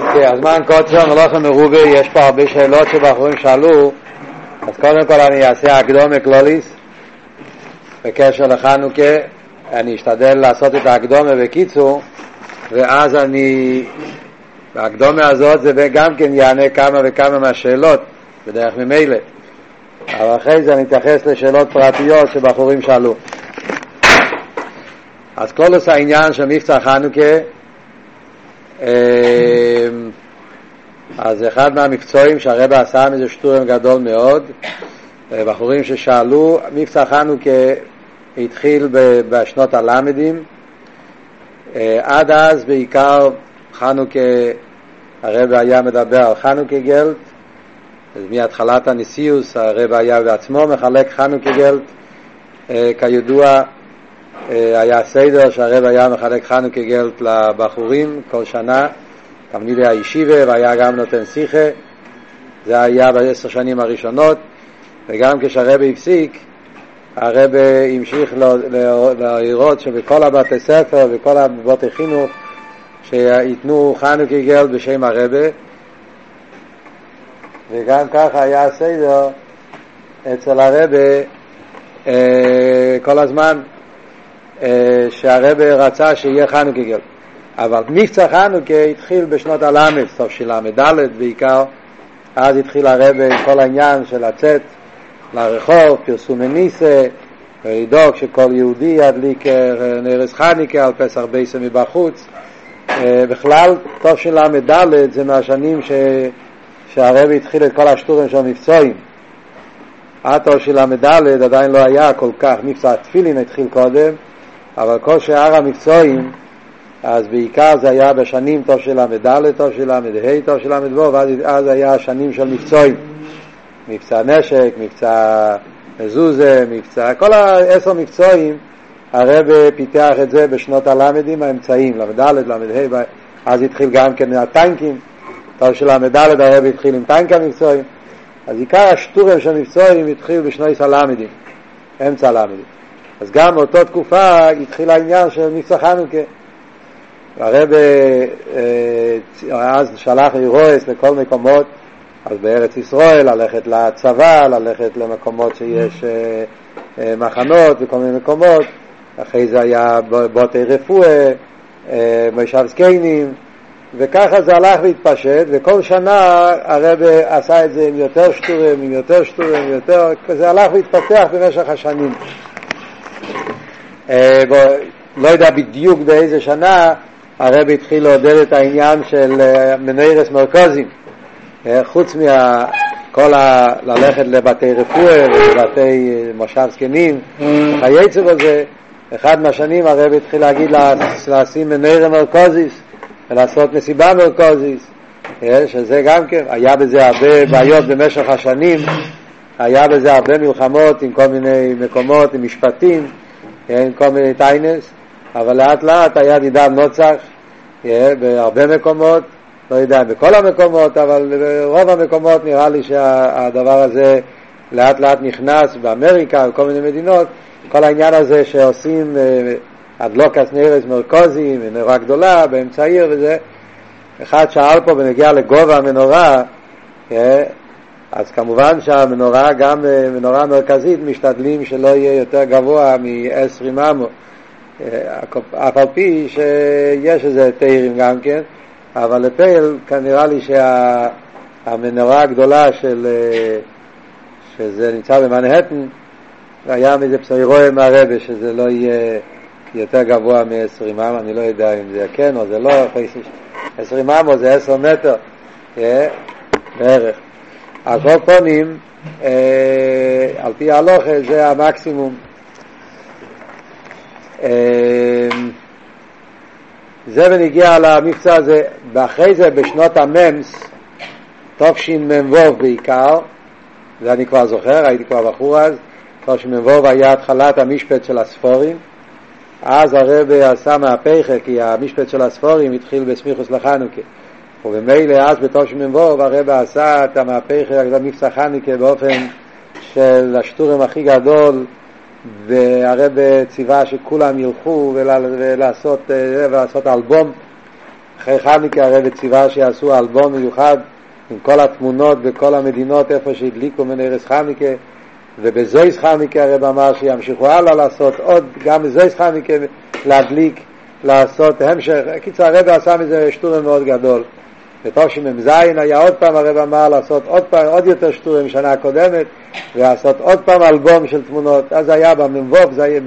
אוקיי, הזמן קוצר, מלאכה מרובה, יש פה הרבה שאלות שבחורים שאלו, אז קודם כל אני אעשה הקדומה קלוליס בקשר לחנוכה, אני אשתדל לעשות את ההקדומה בקיצור, ואז אני, בהקדומה הזאת זה גם כן יענה כמה וכמה מהשאלות, בדרך ממילא, אבל אחרי זה אני אתייחס לשאלות פרטיות שבחורים שאלו. אז קלוליס העניין של מבצע חנוכה אז אחד מהמקצועים שהרבא עשה מזה שטורם גדול מאוד, אה, בחורים ששאלו, מבצע חנוכה התחיל בשנות הלמדים, אה, עד אז בעיקר חנוכה, הרבא היה מדבר על חנוכה גלט, מהתחלת הנשיאוס הרבא היה בעצמו מחלק חנוכה גלט, אה, כידוע אה, היה סדר שהרב היה מחלק חנוכה גלט לבחורים כל שנה, תלמידי הישיבה, והיה גם נותן שיחה, זה היה בעשר שנים הראשונות, וגם כשהרב הפסיק, הרב המשיך לראות שבכל הבתי ספר וכל הבתי חינוך שייתנו חנוכה גלט בשם הרבה, וגם ככה היה הסדר אצל הרבה אה, כל הזמן. אה, שהרבה רצה שיהיה חנוכה גל. אבל מבצע חנוכה התחיל בשנות הלמד, סוף של ל"ד בעיקר, אז התחיל הרבה עם כל העניין של לצאת לרחוב, פרסום מניסה, ולדאוג שכל יהודי ידליק אה, נרס חניקה על פסח בייסה מבחוץ. אה, בכלל, טוב של ל"ד זה מהשנים ש... שהרבי התחיל את כל השטורים של המבצועים. עד טוב של ל"ד עדיין לא היה כל כך, מבצע התפילין התחיל קודם, אבל כל שאר המקצועים, אז בעיקר זה היה בשנים טוב של ל"ד, טוב של ל"ה, טוב של ל"ו, ואז היה שנים של מקצועים. מבצע נשק, מבצע מזוזה, מבצע, כל העשר מקצועים, הרב פיתח את זה בשנות הל"דים האמצעיים, ל"ד, ל"ה, אז התחיל גם כן מהטנקים, טוב של ל"ד הרב התחיל עם טנק המקצועים, אז עיקר השטורם של המקצועים התחיל בשנות הל"דים, אמצע הל"דים. אז גם באותה תקופה התחיל העניין של מבצע חנוכה. הרב אה, אז שלח אירועס לכל מקומות, אז בארץ ישראל, ללכת לצבא, ללכת למקומות שיש אה, אה, מחנות וכל מיני מקומות, אחרי זה היה בוטי רפואה, מושב זקנים, וככה זה הלך והתפשט, וכל שנה הרב עשה את זה עם יותר שטורים, עם יותר שטורים, עם יותר, זה הלך והתפתח במשך השנים. אה, לא יודע בדיוק באיזה שנה הרב התחיל לעודד את העניין של אה, מנרס מרכזים, אה, חוץ מכל ה... ללכת לבתי רפואה ולבתי מושב זקנים, וכייצא בזה, אחד מהשנים הרב התחיל להגיד לשים מנרס מרכזיס ולעשות מסיבה מרכזיס, שזה גם כן, היה בזה הרבה בעיות במשך השנים, היה בזה הרבה מלחמות עם כל מיני מקומות, עם משפטים, כן, כל מיני טיינס, אבל לאט לאט היה דידם נוצח כן, בהרבה מקומות, לא יודע בכל המקומות, אבל ברוב המקומות נראה לי שהדבר הזה לאט לאט נכנס באמריקה וכל מיני מדינות, כל העניין הזה שעושים אדלוקס אה, נרס מרכוזי, מנורה גדולה באמצע העיר וזה, אחד שאל פה בנגיע לגובה המנורה, כן, אז כמובן שהמנורה, גם אה, מנורה מרכזית, משתדלים שלא יהיה יותר גבוה מ-20 אמו. אה, אף על פי שיש איזה תיירים גם כן, אבל לפייל נראה לי שהמנורה הגדולה של, אה, שזה נמצא במנהטן, היה מזה פסוירואה מהרבה שזה לא יהיה יותר גבוה מ-20 אמו, אני לא יודע אם זה כן או זה לא, 20 אמו זה 10 מטר, בערך. על כל פונים, אה, על פי ההלוכה זה המקסימום. אה, זה בנגיע למבצע הזה, ואחרי זה בשנות הממס, תשמ"ו בעיקר, זה אני כבר זוכר, הייתי כבר בחור אז, תשמ"ו היה התחלת המשפט של הספורים, אז הרב עשה מהפכה, כי המשפט של הספורים התחיל בסמיכוס לחנוכה. ובמילא אז בתושמ"ו הרב עשה את המהפך מבצע חניקה באופן של השטורם הכי גדול והרב ציווה שכולם ילכו ולעשות, ולעשות אלבום אחרי חנוכה הרב ציווה שיעשו אלבום מיוחד עם כל התמונות בכל המדינות איפה שהדליקו מנרס חנוכה ובזויס חנוכה הרב אמר שימשיכו הלאה לעשות עוד, גם בזויס חנוכה להדליק, לעשות המשך. קיצר הרב עשה מזה שטורם מאוד גדול. בתושמ"ז היה עוד פעם הרב אמר לעשות עוד פעם, עוד יותר שטורים משנה הקודמת ולעשות עוד פעם אלבום של תמונות. אז היה במ"ו,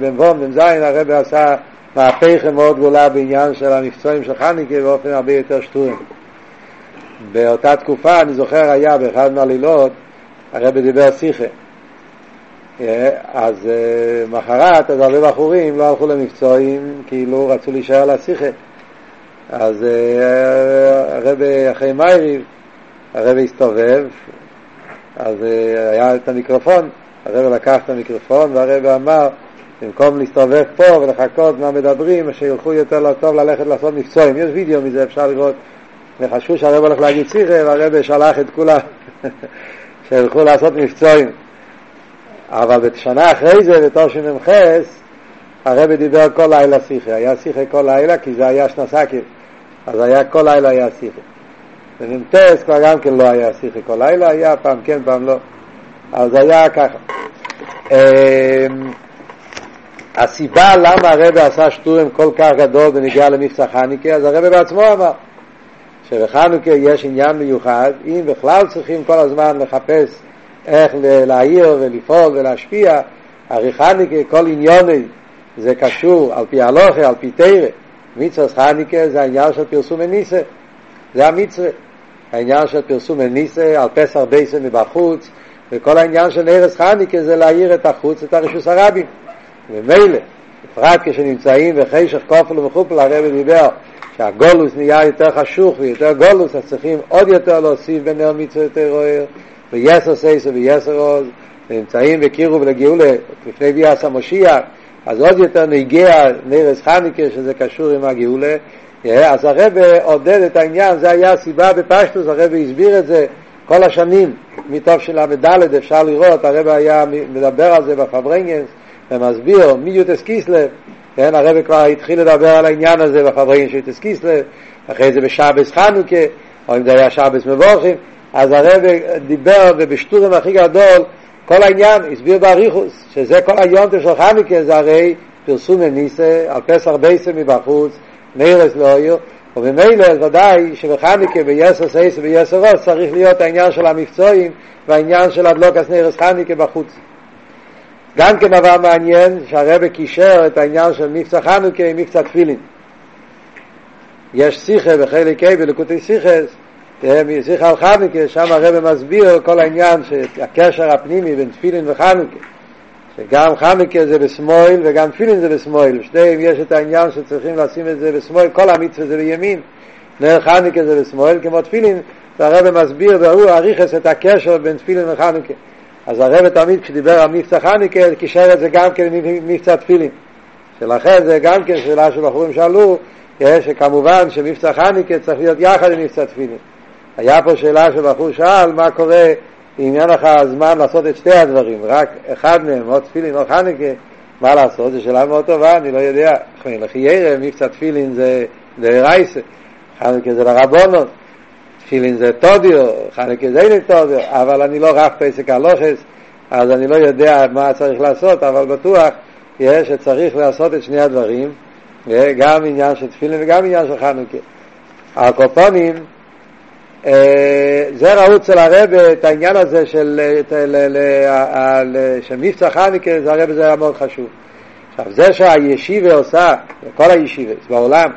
במ"ו, מ"ז הרב עשה מהפכה מאוד גדולה בעניין של המקצועים של חניקה באופן הרבה יותר שטורים. באותה תקופה אני זוכר היה באחד מהלילות הרב דיבר שיחה. אז מחרת אז הרבה בחורים לא הלכו למקצועים כאילו רצו להישאר לשיחה אז הרב אחרי מייריב, הרב הסתובב, אז היה את המיקרופון, הרב לקח את המיקרופון והרב אמר, במקום להסתובב פה ולחכות מה מדברים, שילכו יותר לא טוב ללכת לעשות מקצועים. יש וידאו מזה, אפשר לראות. וחשבו שהרב הולך להגיד שיחה, והרב שלח את כולם שילכו לעשות מקצועים. אבל בשנה אחרי זה, בתור שמ"חס, הרב דיבר כל לילה שיחה. היה שיחה כל לילה, כי זה היה שנסקים. אז היה כל לילה היה שיחה. במ"טס כבר גם כן לא היה שיחה כל לילה, היה פעם כן, פעם לא. אז היה ככה. הסיבה למה הרב עשה שטורם כל כך גדול בנגיעה למבצע חנוכה, אז הרב בעצמו אמר שבחנוכה יש עניין מיוחד, אם בכלל צריכים כל הזמן לחפש איך להעיר ולפעול ולהשפיע, הרי חנוכה כל עניוני זה קשור על פי הלוכה, על פי תרא. מצווה חניקה זה העניין של פרסום מניסה, זה המצווה. העניין של פרסום מניסה על פסח בייסה מבחוץ, וכל העניין של נרס חניקה זה להעיר את החוץ, את הרשוס הרבים. ומילא, בפרט כשנמצאים בחשך כופל ומחופל, הרבי דיבר שהגולוס נהיה יותר חשוך ויותר גולוס, אז צריכים עוד יותר להוסיף בנר מצווה יותר רוער, ויסר סייסר ויסר עוז, ונמצאים בקירוב לגאולה לפני ביאס המושיח, אז עוד יותר נגיע נרס חניקה שזה קשור עם הגאולה. אז הרב עודד את העניין זה היה הסיבה בפשטוס הרב הסביר את זה כל השנים מתוך של המדלת אפשר לראות הרב היה מדבר על זה בפברנגנס ומסביר מי יוטס קיסלב. כן, הרב כבר התחיל לדבר על העניין הזה בפברנגנס של יוטס קיסלב אחרי זה בשבס חנוכה או אם זה היה שבס מבורכים. אז הרבי דיבר ובשטורעם הכי גדול כל העניין, הסביר באריכות, שזה כל היום טוב של חנוכה, זה הרי פרסומי ניסא, על פתח ביתו מבחוץ, נר להאיר, וממילא ודאי שבחנוכה ביתר שאת וביתר עוז צריך להיות העניין של המבצעים והעניין של הדלקת נרות חנוכה בחוץ. גם כן דבר מעניין שהרבי קישר את העניין של מבצע חנוכה עם מבצע תפילין. יש שיחה בחלק ה' בלקוטי שיחס משיח על חנוכה, שם הרב מסביר כל העניין שהקשר הפנימי בין תפילין וחנוכה, שגם חנוכה זה בשמאל וגם תפילין זה בשמאל, שניהם יש את העניין שצריכים לשים את זה בשמאל, כל המצווה זה בימין, נר חנוכה זה בשמאל כמו תפילין, והרב מסביר והוא אריכס את הקשר בין תפילין וחנוכה. אז הרב תמיד כשדיבר על מבצע חנוכה, קישר את זה גם כן מבצע תפילין. שלכן זה גם כן שאלה שבחורים שאלו, שכמובן שמבצע חנוכה צריך להיות יחד עם מבצע תפילין. היה פה שאלה שבחור שאל מה קורה אם אין לך זמן לעשות את שתי הדברים, רק אחד מהם, או תפילין או חנוכה, מה לעשות? זו שאלה מאוד טובה, אני לא יודע. לכי ירא, מבצע תפילין זה דרייסה, חנוכה זה לרבונות, תפילין זה טודיו, חנוכה זה אין טודיו, אבל אני לא רב פסק הלוכס, אז אני לא יודע מה צריך לעשות, אבל בטוח יש שצריך לעשות את שני הדברים, גם עניין של תפילין וגם עניין של חנוכה. הקופונים, זה ראו אצל הרב את העניין הזה של, של מבצע חנוכה, זה הרב זה היה מאוד חשוב. עכשיו זה שהישיבה עושה, כל הישיבה בעולם,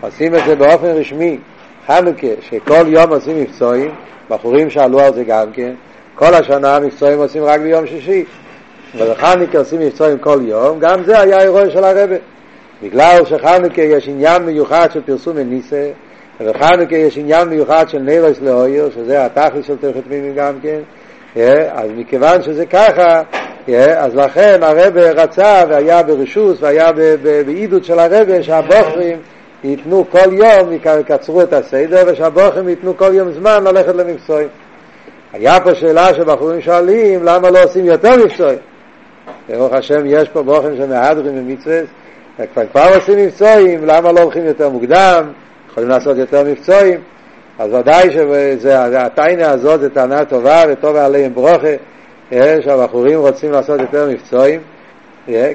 עושים את זה באופן רשמי, חנוכה, שכל יום עושים מבצועים, בחורים שאלו על זה גם כן, כל השנה מבצועים עושים רק ביום שישי, ובחנוכה עושים מבצועים כל יום, גם זה היה אירוע של הרב. בגלל שחנוכה יש עניין מיוחד של פרסום מניסה, ובחנוכה יש עניין מיוחד של נרס לאויר, שזה התכלס של תכף מימים גם כן, אז מכיוון שזה ככה, אז לכן הרב רצה והיה ברשוס והיה בעידוד של הרב שהבוחרים ייתנו כל יום, יקצרו את הסדר, ושהבוחרים ייתנו כל יום זמן ללכת למקצועים. היה פה שאלה שבחורים שואלים למה לא עושים יותר מקצועים. ברוך השם יש פה בוחרים שמהדרים במצווה, כבר כבר עושים מבצועים, למה לא הולכים יותר מוקדם? יכולים לעשות יותר מבצועים, אז ודאי שהטיינה הזאת זה טענה טובה וטוב עליהם ברוכה, שהבחורים רוצים לעשות יותר מבצועים.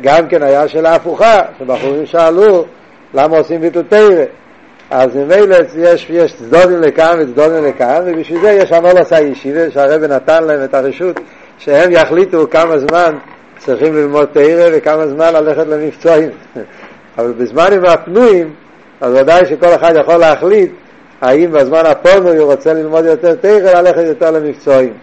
גם כן היה שאלה הפוכה, שבחורים שאלו למה עושים ביטול תרא. אז ממילא יש, יש צדודים לכאן וצדודים לכאן, ובשביל זה יש המון עשה ישיבה, שהרבא נתן להם את הרשות, שהם יחליטו כמה זמן צריכים ללמוד תרא וכמה זמן ללכת למבצועים. אבל בזמנים הפנויים, אז ודאי שכל אחד יכול להחליט האם בזמן הפורנו הוא רוצה ללמוד יותר תרא, ללכת יותר למבצועים.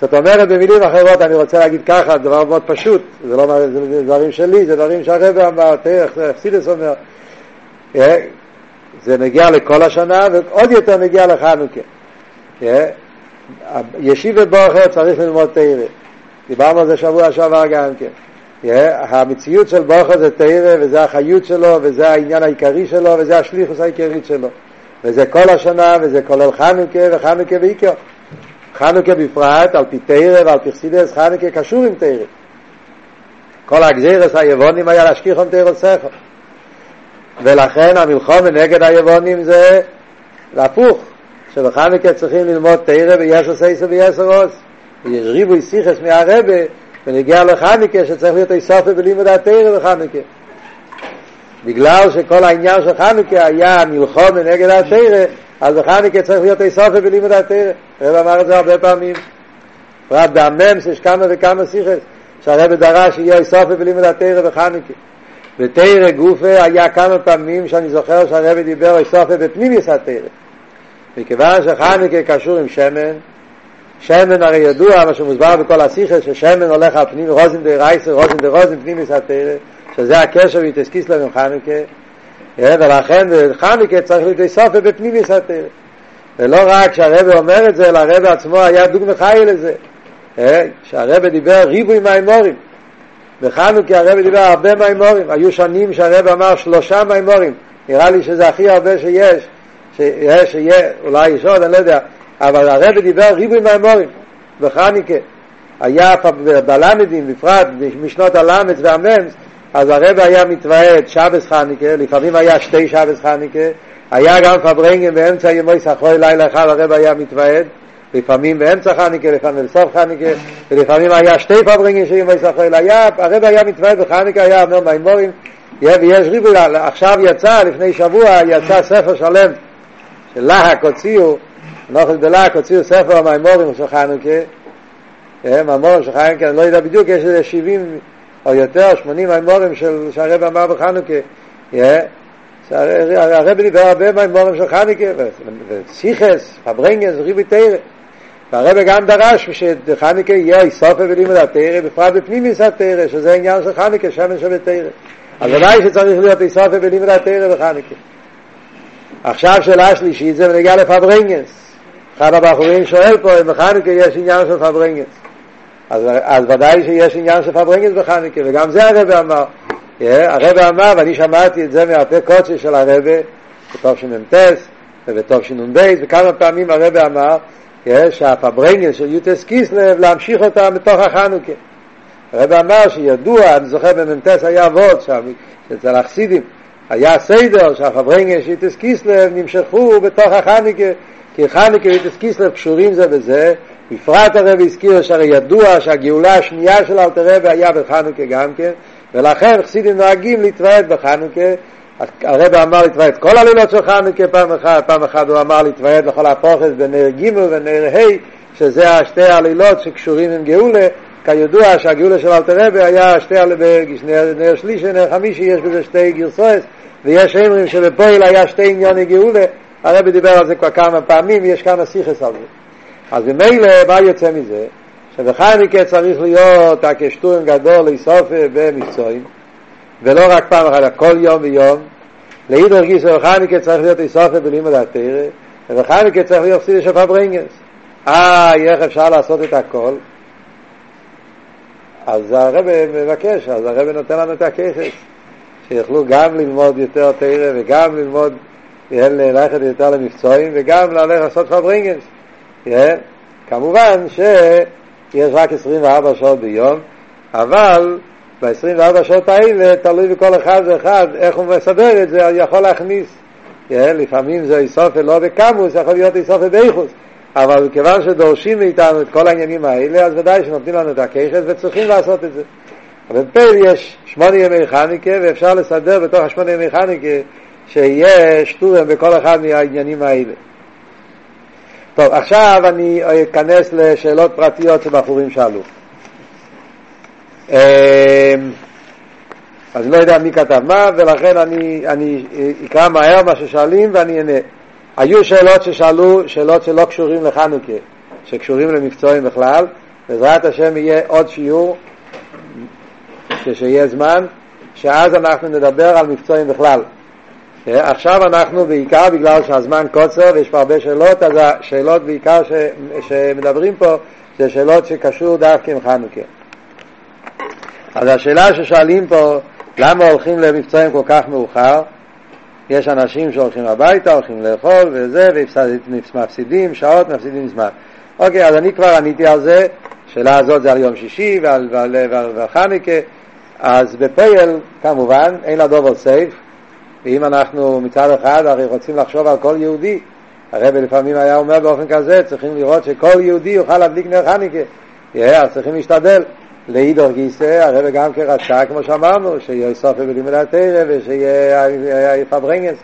זאת אומרת, במילים אחרות אני רוצה להגיד ככה, דבר מאוד פשוט, זה לא זה דברים שלי, זה דברים שהרבא אמר, תראה איך אכסידס אומר. אה, זה נגיע לכל השנה ועוד יותר נגיע לחנוכה. אה, ישיבה בוכר צריך ללמוד תרא. דיברנו על זה שבוע שעבר גם כן. המציאות של בוכר זה תרא וזה החיות שלו וזה העניין העיקרי שלו וזה השליחוס העיקרית שלו. וזה כל השנה וזה כולל חנוכה וחנוכה בעיקר. חנוכה בפרט, על פי תרא ועל פי חסידס, חנוכה קשור עם תרא. כל הגזירס היבונים היה להשכיח עם תרא סכו. ולכן המלחום נגד היבונים זה להפוך, שבחנוכה צריכים ללמוד תרא ויש עשה ויש ערוס. יש ריבוי סיכס מהרבה ונגיע לחנוכה שצריך להיות איסופי בלימוד התרא בחנוכה. בגלל שכל העניין של חנוכה היה מלחום נגד התרא, אז בחנוכה צריך להיות איסופי בלימוד התרא. הרב אמר את זה הרבה פעמים. פרט בהמם יש כמה וכמה סיכס, שהרב דרש שיהיה איסופי בלימוד התרא בחנוכה. בתרא גופה היה כמה פעמים שאני זוכר שהרב דיבר איסופי בפנימיוס התרא. מכיוון שחנוכה קשור עם שמן, שמן הרי ידוע, מה שמוסבר בכל הסיכס, ששמן הולך על פנים רוזן דה רייסר, רוזן דה רוזן פנימיס התרא, שזה הקשר ויתסקיס להם חנוכה, ולכן חנוכה צריך לידי סופר בפנימיס התרא. ולא רק שהרבא אומר את זה, אלא הרבא עצמו היה דוגמא חי לזה. שהרבא דיבר ריבוי מימורים. בחנוכה הרבא דיבר הרבה מימורים. היו שנים שהרבא אמר שלושה מימורים. נראה לי שזה הכי הרבה שיש. שיש, שיהיה, אולי יש עוד, אני לא יודע. אבל הרבי דיבר ריבוי מהמורים. בחניקה היה בלמדים בפרט משנות הלמד והממס אז הרבי היה מתוועד שבס חניקה לפעמים היה שתי שבס חניקה היה גם פברנגן באמצע ימי סחוי לילה אחד הרבי היה מתוועד לפעמים באמצע חניקה, לפעמים בסוף חניקה, ולפעמים היה שתי פברנגן של ימי סחוי לילה, הרבי היה מתוועד בחניקה, היה אומר מימורים, ויש ריבוי, עכשיו יצא, לפני שבוע, יצא ספר שלם של להק הוציאו נוחל בלק הוציאו ספר המימורים של חנוכה, מימורים של חנוכה, אני לא יודע בדיוק, יש איזה 70 או יותר, 80 מימורים של שהרב אמר בחנוכה, הרב דיבר הרבה מימורים של חנוכה, וסיכס, פברנגס, ריבי תרא. והרב גם דרש שחנוכה יהיה איסופה בלימוד התרא, בפרט בפנימיס התרא, שזה עניין של חנוכה, שמן של תרא. אז ודאי שצריך להיות איסופה בלימוד התרא בחנוכה. עכשיו שאלה שלישית זה בנגיע לפברנגס. אחד הבחורים שואל פה אם בחנוכה יש עניין של פברנגס אז, אז ודאי שיש עניין של פברנגס בחנוכה וגם זה הרב אמר yeah, הרב אמר ואני שמעתי את זה מהפה קודשי של הרב בטוב שנ"טס ובטוב שנ"ב וכמה פעמים הרב אמר yeah, שהפברנגס של יוטס קיסלב להמשיך אותה מתוך החנוכה הרב אמר שידוע, אני זוכר במ"טס היה וורד שם, אצל החסידים היה סדר שהפברנגס של יוטס קיסלב נמשכו בתוך החנוכה כי חנוכה ויטס קיסלב קשורים זה בזה, בפרט הרב הזכיר שהרי ידוע שהגאולה השנייה של אלתר רבי היה בחנוכה גם כן, ולכן חסידים נוהגים להתוועד בחנוכה, הרב אמר להתוועד כל הלילות של חנוכה פעם אחת, פעם אחת הוא אמר להתוועד לכל הפוכס בנר ג' ונר ה', שזה השתי הלילות שקשורים עם גאולה, כידוע שהגאולה של אלתר רבי היה שתי הלילות, נר שלישי, נר חמישי, יש בזה שתי גרסויס, ויש אמרים שבפועל היה שתי ענייני גאולה, הרבי דיבר על זה כבר כמה פעמים, יש כמה סיכס על זה. אז ממילא, מה יוצא מזה? שבחייניקה צריך להיות הקשטורם גדול לאסוף במקצועים, ולא רק פעם אחת, כל יום ויום. לאידור גיסו בחייניקה צריך להיות אסוף בלימוד התרא, ובחייניקה צריך להיות סידר של פברנגס. אה, איך אפשר לעשות את הכל? אז הרבי מבקש, אז הרבי נותן לנו את הכסף, שיוכלו גם ללמוד יותר תרא וגם ללמוד ללכת יותר למבצועים וגם ללכת לעשות פברינגנס. כמובן שיש רק 24 שעות ביום, אבל ב-24 שעות האלה תלוי בכל אחד ואחד איך הוא מסדר את זה, הוא יכול להכניס לפעמים זה איסופה לא בקמוס, יכול להיות איסופה באיכוס. אבל כיוון שדורשים מאיתנו את כל העניינים האלה, אז ודאי שנותנים לנו את הכיכס וצריכים לעשות את זה. אבל בפייל יש שמונה ימי חניקה, ואפשר לסדר בתוך השמונה ימי חניקה שיהיה שטורם בכל אחד מהעניינים האלה. טוב, עכשיו אני אכנס לשאלות פרטיות שבחורים שאלו. אמ, אז לא יודע מי כתב מה, ולכן אני, אני אקרא מהר מה ששואלים ואני אענה. היו שאלות ששאלו, שאלות שלא קשורים לחנוכה, שקשורים למקצועים בכלל. בעזרת השם יהיה עוד שיעור, כשיהיה זמן, שאז אנחנו נדבר על מקצועים בכלל. עכשיו אנחנו בעיקר, בגלל שהזמן קוצר ויש פה הרבה שאלות, אז השאלות בעיקר ש, שמדברים פה זה שאלות שקשור דווקא עם חנוכה. אז השאלה ששואלים פה, למה הולכים למבצעים כל כך מאוחר? יש אנשים שהולכים הביתה, הולכים לאכול וזה, ומפסידים שעות, מפסידים זמן. אוקיי, אז אני כבר עניתי על זה, השאלה הזאת זה על יום שישי ועל, ועל, ועל, ועל חנוכה, אז בפייל כמובן אין לה דובר סייף, ואם אנחנו מצד אחד הרי רוצים לחשוב על כל יהודי, הרב לפעמים היה אומר באופן כזה, צריכים לראות שכל יהודי יוכל להדליק נר חנוכה, אז צריכים להשתדל. לאידך גיסא, הרב גם כן רצה, כמו שאמרנו, שיהיה הוספה בלימוד התורה ושיהיה פארברענגענס.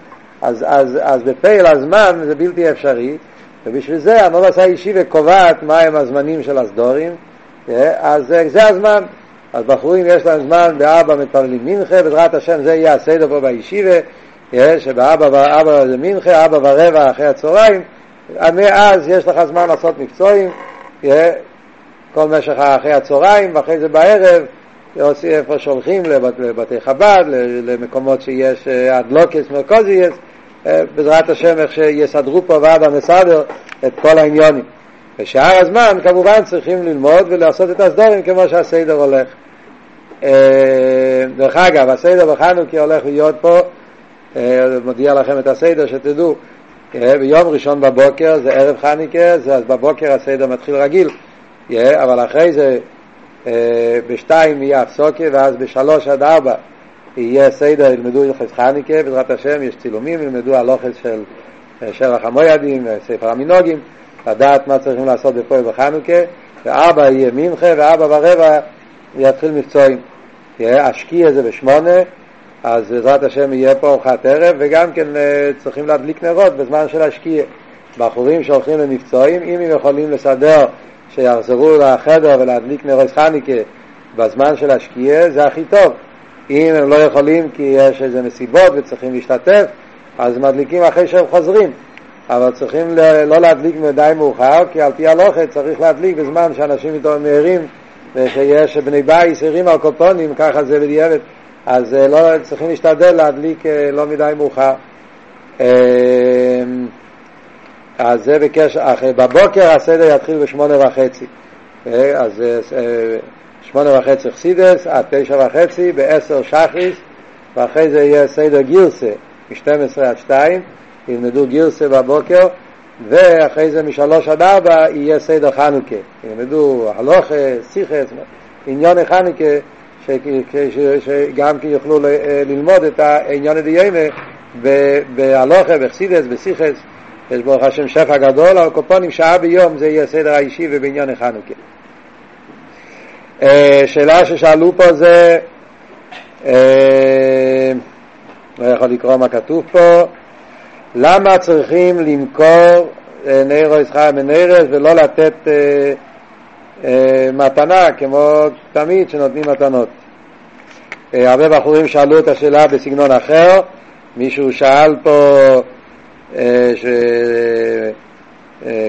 אז, אז, אז בפועל הזמן זה בלתי אפשרי, ובשביל זה הנהלת הישיבה קובעת מהם הזמנים של הסדרים, אז זה הזמן. אז בחורים יש להם זמן בארבע מתפללים מנחה, בעזרת השם זה יהיה הסדר פה בישיבה, שבארבע זה מנחה, ארבע ורבע אחרי הצהריים, מאז יש לך זמן לעשות מקצועים, כל משך אחרי הצהריים, ואחרי זה בערב, איפה שהולכים לבת, לבתי חב"ד, למקומות שיש אדלוקס מרכוזיאס, בעזרת השם איך שיסדרו פה ועד המסדר את כל העניונים. בשאר הזמן כמובן צריכים ללמוד ולעשות את הסדורים כמו שהסדר הולך. דרך אגב, הסדר בחנוכי הולך להיות פה, מודיע לכם את הסדר שתדעו, ביום ראשון בבוקר זה ערב חניקה, אז בבוקר הסדר מתחיל רגיל. אבל אחרי זה בשתיים יהיה הפסוקה ואז בשלוש עד ארבע יהיה סדר, ילמדו הלכס חניקה, בעזרת השם יש צילומים, ילמדו הלוכס של שבח המוידים, ספר המינוגים, לדעת מה צריכים לעשות בפועל בחנוכה, וארבע יהיה מנחה וארבע ורבע יתחיל מבצועים. השקיע זה בשמונה, אז בעזרת השם יהיה פה ארוחת ערב, וגם כן צריכים להדליק נרות בזמן של השקיע. בחורים שהולכים למבצועים, אם הם יכולים לסדר שיחזרו לחדר ולהדליק נרוס חניקה בזמן של השקיעה, זה הכי טוב. אם הם לא יכולים כי יש איזה מסיבות וצריכים להשתתף, אז מדליקים אחרי שהם חוזרים. אבל צריכים לא להדליק מדי מאוחר, כי על פי הלוכת צריך להדליק בזמן שאנשים איתו מהירים ושיש בני בייס הרים על קופונים, ככה זה בדיעבד. אז לא, צריכים להשתדל להדליק לא מדי מאוחר. אז זה בקשר, בבוקר הסדר יתחיל בשמונה וחצי. אז שמונה וחצי חסידס, עד תשע וחצי, בעשר שחריס, ואחרי זה יהיה סדר גירסה, מ-12 עד 2, ילמדו גירסה בבוקר, ואחרי זה משלוש עד ארבע יהיה סדר חנוכה. ילמדו הלוכה, סיכס, עניון חנוכה, שגם כי יוכלו ללמוד את העניון הדיומה בהלוכה, בחסידס, בסיכס. יש ברוך השם שפע גדול, אבל קופונים שעה ביום זה יהיה סדר האישי ובעניין החנוכה. שאלה ששאלו פה זה, לא יכול לקרוא מה כתוב פה, למה צריכים למכור נרו ישחר מנרס ולא לתת מתנה כמו תמיד שנותנים מתנות. הרבה בחורים שאלו את השאלה בסגנון אחר, מישהו שאל פה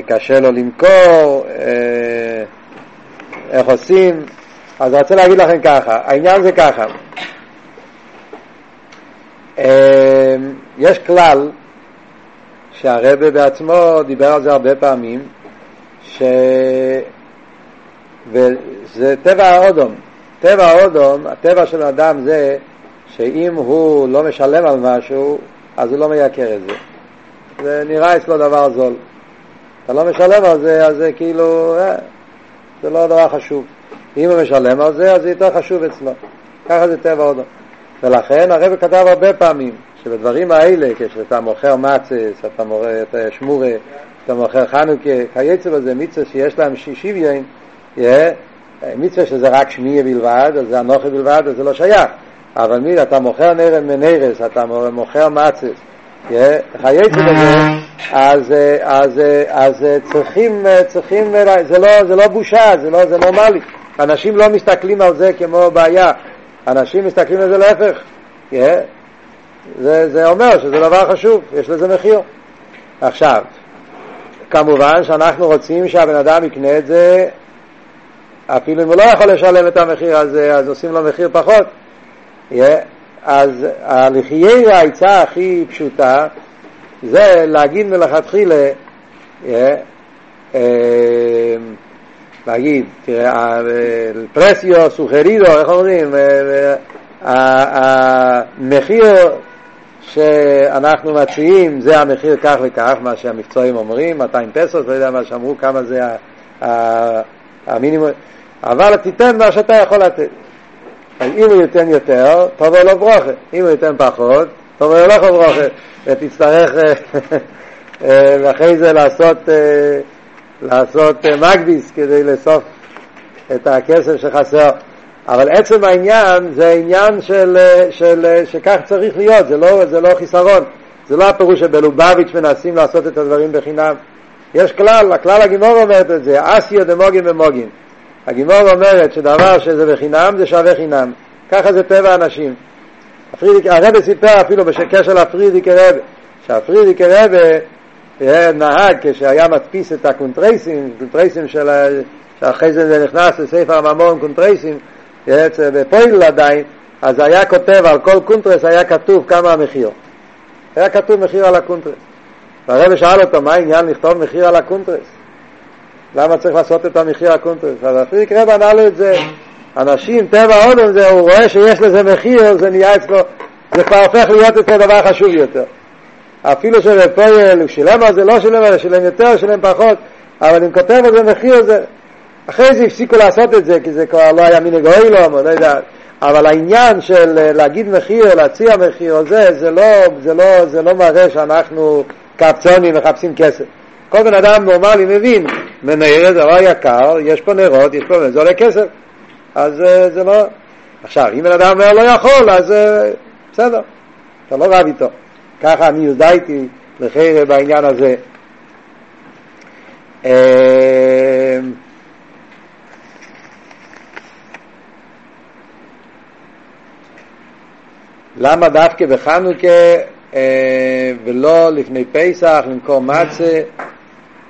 שקשה לו למכור, איך עושים. אז רוצה להגיד לכם ככה, העניין זה ככה, יש כלל שהרבה בעצמו דיבר על זה הרבה פעמים, ש... וזה טבע האודום. טבע האודום, הטבע של האדם זה שאם הוא לא משלם על משהו, אז הוא לא מייקר את זה. זה נראה אצלו דבר זול. אתה לא משלם על זה, אז זה כאילו, אה, זה לא דבר חשוב. אם הוא משלם על זה, אז זה יותר חשוב אצלו. ככה זה טבע עוד. ולכן הרב כתב הרבה פעמים, שבדברים האלה, כשאתה מוכר מצס, אתה מוכר את שמורה, אתה מוכר חנוכה, כיוצא בזה מצווה שיש להם שוויון, מצווה שזה רק שמיע בלבד, אז זה אנוכי בלבד, אז זה לא שייך. אבל מי, אתה מוכר נרם מנרס, אתה מוכר מצס, כיוצא בזה, אז, אז, אז צריכים, צריכים, זה לא, זה לא בושה, זה לא, זה נורמלי. אנשים לא מסתכלים על זה כמו בעיה, אנשים מסתכלים על זה להפך. זה, זה אומר שזה דבר חשוב, יש לזה מחיר. עכשיו, כמובן שאנחנו רוצים שהבן אדם יקנה את זה, אפילו אם הוא לא יכול לשלם את המחיר הזה, אז עושים לו מחיר פחות. Yeah, אז הלחיי העצה הכי פשוטה זה להגיד מלכתחילה, yeah, uh, להגיד, תראה, פרסיו, סוחרידו, איך אומרים, המחיר שאנחנו מציעים זה המחיר כך וכך, מה שהמקצועים אומרים, 200 פסוס, לא יודע מה שאמרו, כמה זה המינימום, אבל תיתן מה שאתה יכול לתת. אם הוא ייתן יותר, טוב לו ברוכה, אם הוא ייתן פחות, טוב לו לא ברוכה, ותצטרך אחרי זה לעשות, לעשות מגביס כדי לאסוף את הכסף שחסר. אבל עצם העניין זה עניין של, של, שכך צריך להיות, זה לא, זה לא חיסרון. זה לא הפירוש שבלובביץ' מנסים לעשות את הדברים בחינם. יש כלל, הכלל הגימור אומרת את זה, אסיו דמוגים ומוגים. הגימור אומרת שדבר שזה בחינם זה שווה חינם. ככה זה טבע האנשים. הרב סיפר אפילו בקשר ל פריערדיקער רבי, שה פריערדיקער רבי נהג כשהיה מדפיס את הקונטרסים, קונטרסים של, שאחרי זה נכנס לספר המאמרים קונטרסים, בפועל עדיין, אז היה כותב על כל קונטרס היה כתוב כמה המחיר. היה כתוב מחיר על הקונטרס. והרבי שאל אותו, מה העניין לכתוב מחיר על הקונטרס? למה צריך לעשות את המחיר הקונטרס? אז הפריק רב ענה לו את זה. אנשים, טבע אודום זה, הוא רואה שיש לזה מחיר, זה נהיה אצלו, זה כבר הופך להיות אצלו דבר חשוב יותר. אפילו שבפועל הוא שילם על זה, לא שילם על זה, שילם יותר, שילם פחות, אבל אם כותב על זה מחיר, זה, אחרי זה הפסיקו לעשות את זה, כי זה כבר לא היה מנהג אוילום, לא יודע, אבל העניין של להגיד מחיר, להציע מחיר, זה, זה לא, זה לא, זה לא מראה שאנחנו קפצונים מחפשים כסף. כל בן אדם נורמלי מבין, מנהר זה דבר יקר, יש פה נרות, יש פה, זה עולה כסף. אז זה לא... עכשיו, אם בן אדם לא יכול, אז בסדר, אתה לא רב איתו. ככה אני הודעתי לחיירה בעניין הזה. למה דווקא בחנוכה אה, ולא לפני פסח למכור מצה?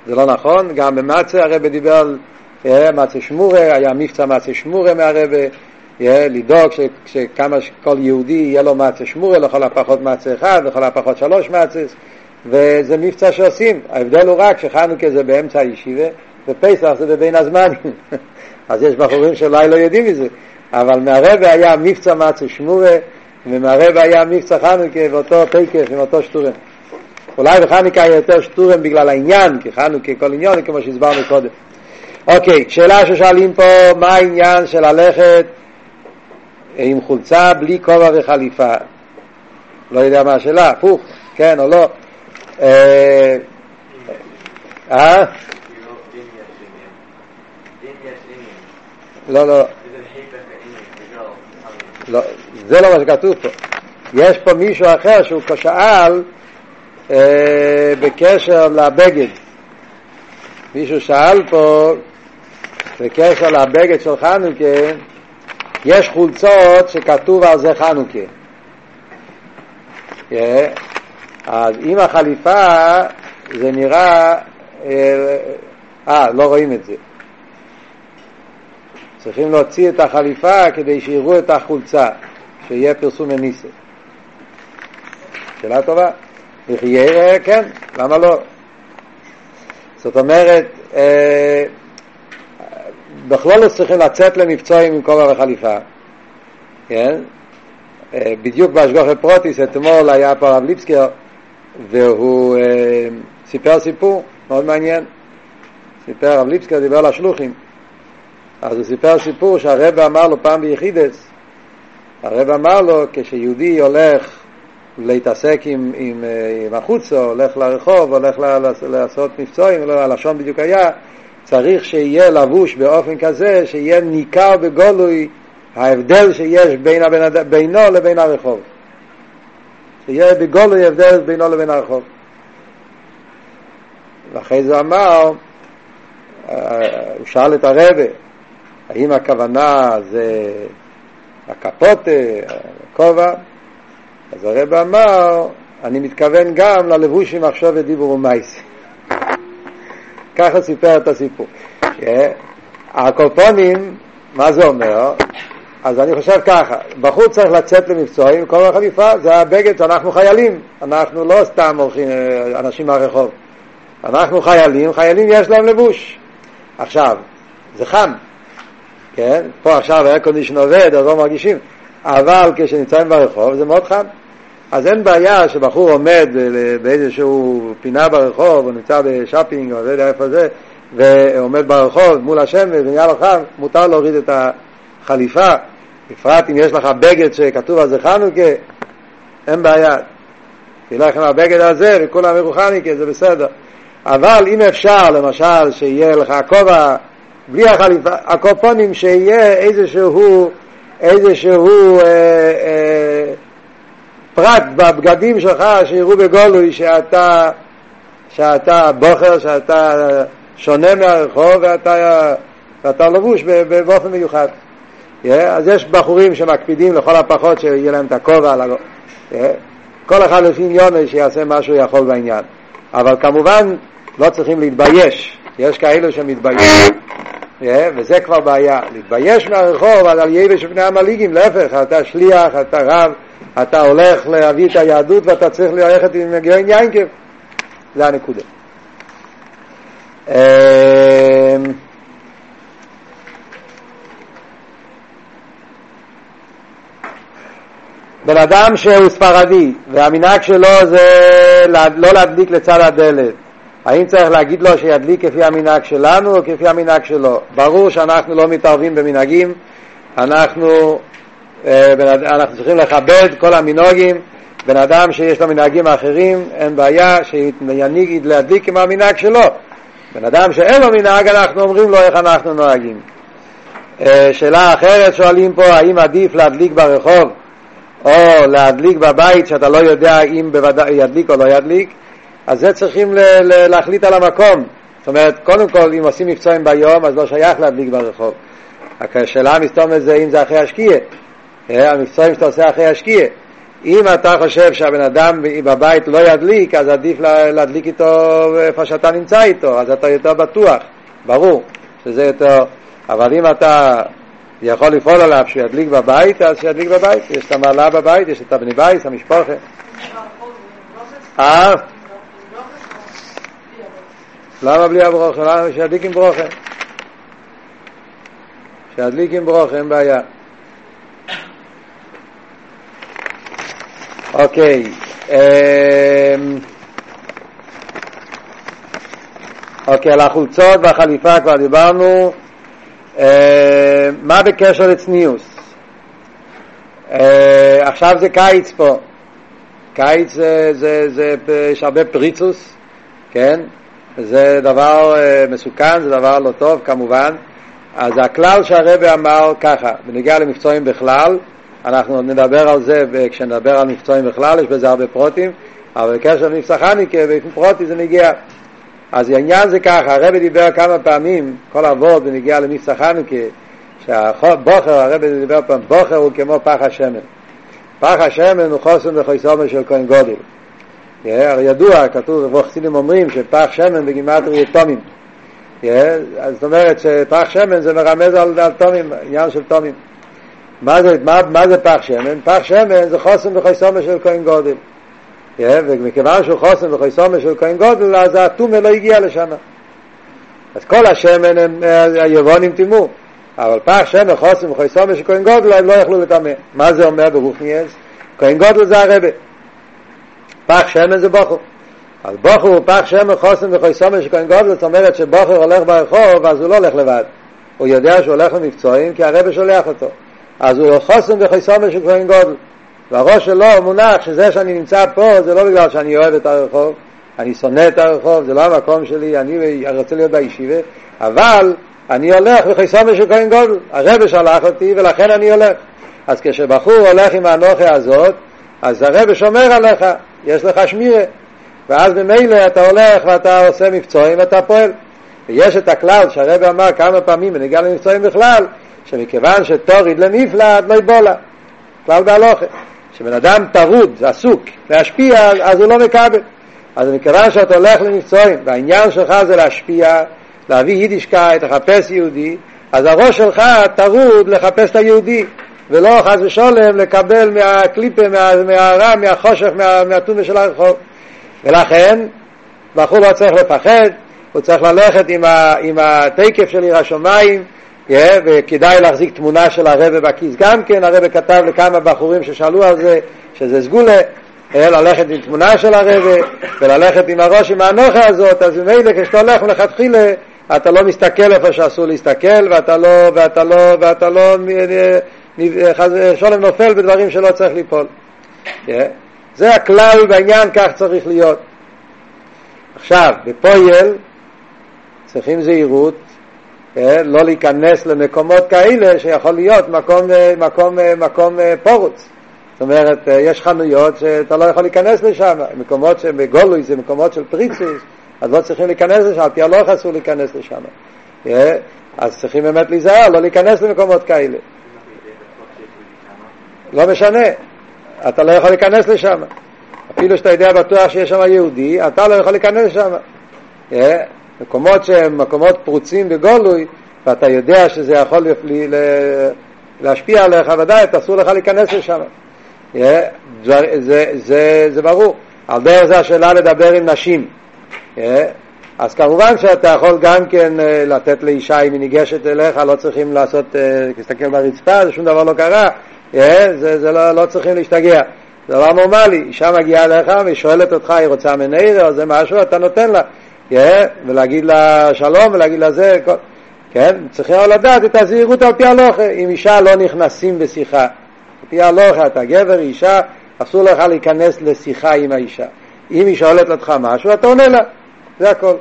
זה לא נכון, גם במצה הרב דיבר על אה, מצה שמורה, היה מבצע מצה שמורה מהרבה, אה, לדאוג שכמה כל יהודי יהיה לו מצה שמורה, לכל הפחות מצה אחד, לכל הפחות שלוש מצס, וזה מבצע שעושים. ההבדל הוא רק שחנוכה זה באמצע הישיבה, ופסח זה בבין הזמנים. אז יש בחורים שאולי לא יודעים מזה, אבל מהרבה היה מבצע מצה שמורה, ומהרבה היה מבצע חנוכה ואותו תקף עם אותו שטורם. אולי בחנוכה היה יותר שטורם בגלל העניין, כי חנוכה כל עניין כמו שהסברנו קודם. אוקיי, שאלה ששואלים פה, מה העניין של ללכת עם חולצה בלי כובע וחליפה? לא יודע מה השאלה, הפוך, כן או לא? אה? לא, לא. לא, זה לא מה שכתוב פה. יש פה מישהו אחר שהוא שאל אה, בקשר לבגד. מישהו שאל פה בקשר לבגד של חנוכה, יש חולצות שכתוב על זה חנוכה. אה, אז עם החליפה זה נראה, אה, אה, לא רואים את זה. צריכים להוציא את החליפה כדי שיראו את החולצה. שיהיה פרסום מניסה. שאלה טובה. יחיה, כן, למה לא? זאת אומרת, אה, בכלול לא צריכים לצאת למבצועים עם כובע וחליפה, כן? אה, בדיוק באשגוחי פרוטיס, אתמול היה פה הרב ליפסקר, והוא אה, סיפר סיפור מאוד מעניין. סיפר, הרב ליפסקר דיבר על השלוחים. אז הוא סיפר סיפור שהרב אמר לו פעם ביחידס, הרב אמר לו, כשיהודי הולך להתעסק עם, עם, עם החוצה, הולך לרחוב, הולך לעשות מבצועים, לא, הלשון בדיוק היה, צריך שיהיה לבוש באופן כזה שיהיה ניכר בגולוי ההבדל שיש בין הבן, בינו לבין הרחוב. שיהיה בגולוי הבדל בינו לבין הרחוב. ואחרי זה אמר, הוא שאל את הרבה, האם הכוונה זה הקפוטה, הכובע? אז הרב אמר, אני מתכוון גם ללבוש עם מחשוב ודיבור ומייס. ככה סיפר את הסיפור. הקופונים, מה זה אומר? אז אני חושב ככה, בחור צריך לצאת למבצועים, כל החליפה זה הבגד, אנחנו חיילים, אנחנו לא סתם הולכים אנשים מהרחוב, אנחנו חיילים, חיילים יש להם לבוש. עכשיו, זה חם, כן? פה עכשיו היה קונדישן עובד, אז לא מרגישים, אבל כשנמצאים ברחוב זה מאוד חם. אז אין בעיה שבחור עומד באיזשהו פינה ברחוב, או נמצא בשאפינג, או לא יודע איפה זה, ועומד ברחוב מול השמש ונהיה לו חם, מותר להוריד את החליפה, בפרט אם יש לך בגד שכתוב על זה חנוכה, אין בעיה. תלך עם הבגד הזה וכולם יראו חנוכה, זה בסדר. אבל אם אפשר, למשל, שיהיה לך כובע בלי החליפה, הקופונים, שיהיה איזשהו, איזשהו אה, אה, פרט בבגדים שלך שיראו בגולוי שאתה, שאתה בוחר, שאתה שונה מהרחוב ואתה, ואתה לבוש באופן מיוחד. Yeah, אז יש בחורים שמקפידים לכל הפחות שיהיה להם את הכובע על הגו. Yeah, כל אחד לפי עניון שיעשה מה שהוא יכול בעניין. אבל כמובן לא צריכים להתבייש, יש כאלו שמתביישים, וזה כבר בעיה. להתבייש מהרחוב על יבש ובני המליגים, להפך, אתה שליח, אתה רב, אתה הולך להביא את היהדות ואתה צריך ללכת עם גאין יינקב. זה הנקודה. אמ, בן אדם שהוא ספרדי והמנהג שלו זה לא להדליק לצד הדלת האם צריך להגיד לו שידליק כפי המנהג שלנו או כפי המנהג שלו? ברור שאנחנו לא מתערבים במנהגים, אנחנו אה, אנחנו צריכים לכבד כל המנהגים, בן אדם שיש לו מנהגים אחרים, אין בעיה שיניג להדליק עם המנהג שלו. בן אדם שאין לו מנהג, אנחנו אומרים לו איך אנחנו נוהגים. אה, שאלה אחרת שואלים פה, האם עדיף להדליק ברחוב או להדליק בבית שאתה לא יודע אם בוודאי ידליק או לא ידליק? אז זה צריכים להחליט על המקום. זאת אומרת, קודם כל, אם עושים מבצעים ביום, אז לא שייך להדליק ברחוב. השאלה מסתובבת זה אם זה אחרי השקיעה. המקצועים שאתה עושה אחרי השקיע. אם אתה חושב שהבן אדם בבית לא ידליק, אז עדיף להדליק איתו איפה שאתה נמצא איתו, אז אתה יותר בטוח, ברור שזה יותר... אבל אם אתה יכול לפעול עליו שידליק בבית, אז שידליק בבית. יש את המעלה בבית, יש את הבני בית, המשפחה. אה? למה בלי הברוכה? למה שידליק עם ברוכה? שידליק עם ברוכה, אין בעיה. אוקיי, אמ, אוקיי, על החולצות והחליפה כבר דיברנו. אמ, מה בקשר לצניעוס? אמ, עכשיו זה קיץ פה. קיץ זה, זה, זה, יש הרבה פריצוס, כן? זה דבר אה, מסוכן, זה דבר לא טוב כמובן. אז הכלל שהרבא אמר ככה, בנגיע למקצועים בכלל, אנחנו נדבר על זה כשנדבר על מבצעים בכלל, יש בזה הרבה פרוטים, אבל בקשר למבצע חניקה, באופן פרוטי זה נגיע. אז העניין זה ככה, הרבי דיבר כמה פעמים, כל אבות בנגיע למבצע חניקה, שהבוכר, הרבי דיבר פעם, בוכר הוא כמו פח השמן. פח השמן הוא חוסן וחוסומה של כהן גודל. הרי ידוע, כתוב, וחסידים אומרים שפח שמן בגימטרי תומים. זאת אומרת שפח שמן זה מרמז על, על תומים, עניין של תומים. מה זה, מה, מה זה פח שמן? פח שמן זה חוסן וחסומה של כהן גודל. Yeah, ומכיוון שהוא חוסן וחסומה של כהן גודל, אז הטומא לא הגיע לשם. אז כל השמן הם היבונים טימאו. אבל פח שמן חוסן וחסומה של כהן גודל לא יכלו לטמא. מה זה אומר ברוכניאס? כהן גודל זה הרבה. פח שמן זה בוכר. אז בוכר הוא פח שמן חוסן וחסומה של כהן גודל, זאת אומרת שבוכר הולך ברחוב, אז הוא לא הולך לבד. הוא יודע שהוא הולך למקצועים כי הרבה שולח אותו. אז הוא חוסם וחסומה של כהן גודל. והראש שלו מונח שזה שאני נמצא פה זה לא בגלל שאני אוהב את הרחוב, אני שונא את הרחוב, זה לא המקום שלי, אני רוצה להיות בישיבה, אבל אני הולך וחיסון של כהן גודל, הרב שלח אותי ולכן אני הולך. אז כשבחור הולך עם האנוכה הזאת, אז הרב שומר עליך, יש לך שמירה. ואז ממילא אתה הולך ואתה עושה מבצועים ואתה פועל. ויש את הכלל שהרב אמר כמה פעמים בנוגע למבצעים בכלל, שמכיוון שטריד למפלט לא בלע. כלל בהלכה. כשבן אדם טרוד, עסוק, להשפיע, אז הוא לא מקבל. אז מכיוון שאתה הולך למבצעים, והעניין שלך זה להשפיע, להביא יידישקייט, לחפש יהודי, אז הראש שלך טרוד לחפש את היהודי, ולא חס ושלום לקבל מהקליפה, מה, מהרע, מהחושך, מה, מהטומאה של הרחוב. ולכן, בחור לא צריך לפחד, הוא צריך ללכת עם, ה, עם התקף של עיר השמיים, yeah, וכדאי להחזיק תמונה של הרבה בכיס גם כן, הרבה כתב לכמה בחורים ששאלו על זה, שזה סגולה, ללכת עם תמונה של הרבה, וללכת עם הראש עם האנוכה הזאת, אז ממילא כשאתה הולך מלכתחילה, אתה לא מסתכל איפה שאסור להסתכל, ואתה לא, ואתה לא, ואתה לא, שולם נופל בדברים שלא צריך ליפול. Yeah. זה הכלל בעניין, כך צריך להיות. עכשיו, בפויל צריכים זהירות, אה, לא להיכנס למקומות כאלה שיכול להיות מקום, אה, מקום, אה, מקום פורוץ. זאת אומרת, יש חנויות שאתה לא יכול להיכנס לשם, מקומות שהם בגולוי, זה מקומות של פריצוס, אז לא צריכים להיכנס לשם, על פי הלוך אסור להיכנס לשם. אז צריכים באמת להיזהר, לא להיכנס למקומות כאלה. לא משנה, אתה לא יכול להיכנס לשם. אפילו שאתה יודע בטוח שיש שם יהודי, אתה לא יכול להיכנס לשם. מקומות שהם מקומות פרוצים בגולוי, ואתה יודע שזה יכול להשפיע עליך, ודאי, אסור לך להיכנס לשם. זה, זה, זה, זה ברור. על דרך זה השאלה לדבר עם נשים. אז כמובן שאתה יכול גם כן לתת לאישה, אם היא ניגשת אליך, לא צריכים לעשות, להסתכל ברצפה, שום דבר לא קרה, זה, זה לא, לא צריכים להשתגע. זה דבר נורמלי, אישה מגיעה אליך והיא שואלת אותך, היא רוצה מנהירה או זה משהו, אתה נותן לה. כן? ולהגיד לה שלום ולהגיד לה זה, כן? צריכים לדעת את הזהירות על פי הלוכה. אם אישה לא נכנסים בשיחה, על פי הלוכה, אתה גבר, אישה, אסור לך להיכנס לשיחה עם האישה. אם היא שואלת אותך משהו, אתה עונה לה, זה הכל.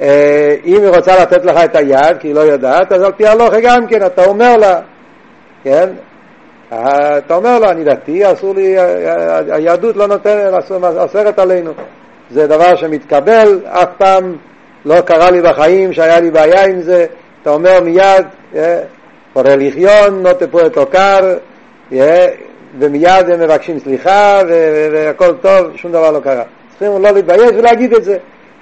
אה, אם היא רוצה לתת לך את היד, כי היא לא יודעת, אז על פי הלוכה גם כן, אתה אומר לה, כן? אה, אתה אומר לה, אני דתי, אסור לי, היהדות לא נותנת, אסרת עלינו. זה דבר שמתקבל, אף פעם לא קרה לי בחיים שהיה לי בעיה עם זה, אתה אומר מיד, אה, נוטה פה את עוקר, אה, ומיד הם מבקשים סליחה והכל טוב, שום דבר לא קרה. צריכים לא להתבייש ולהגיד את זה.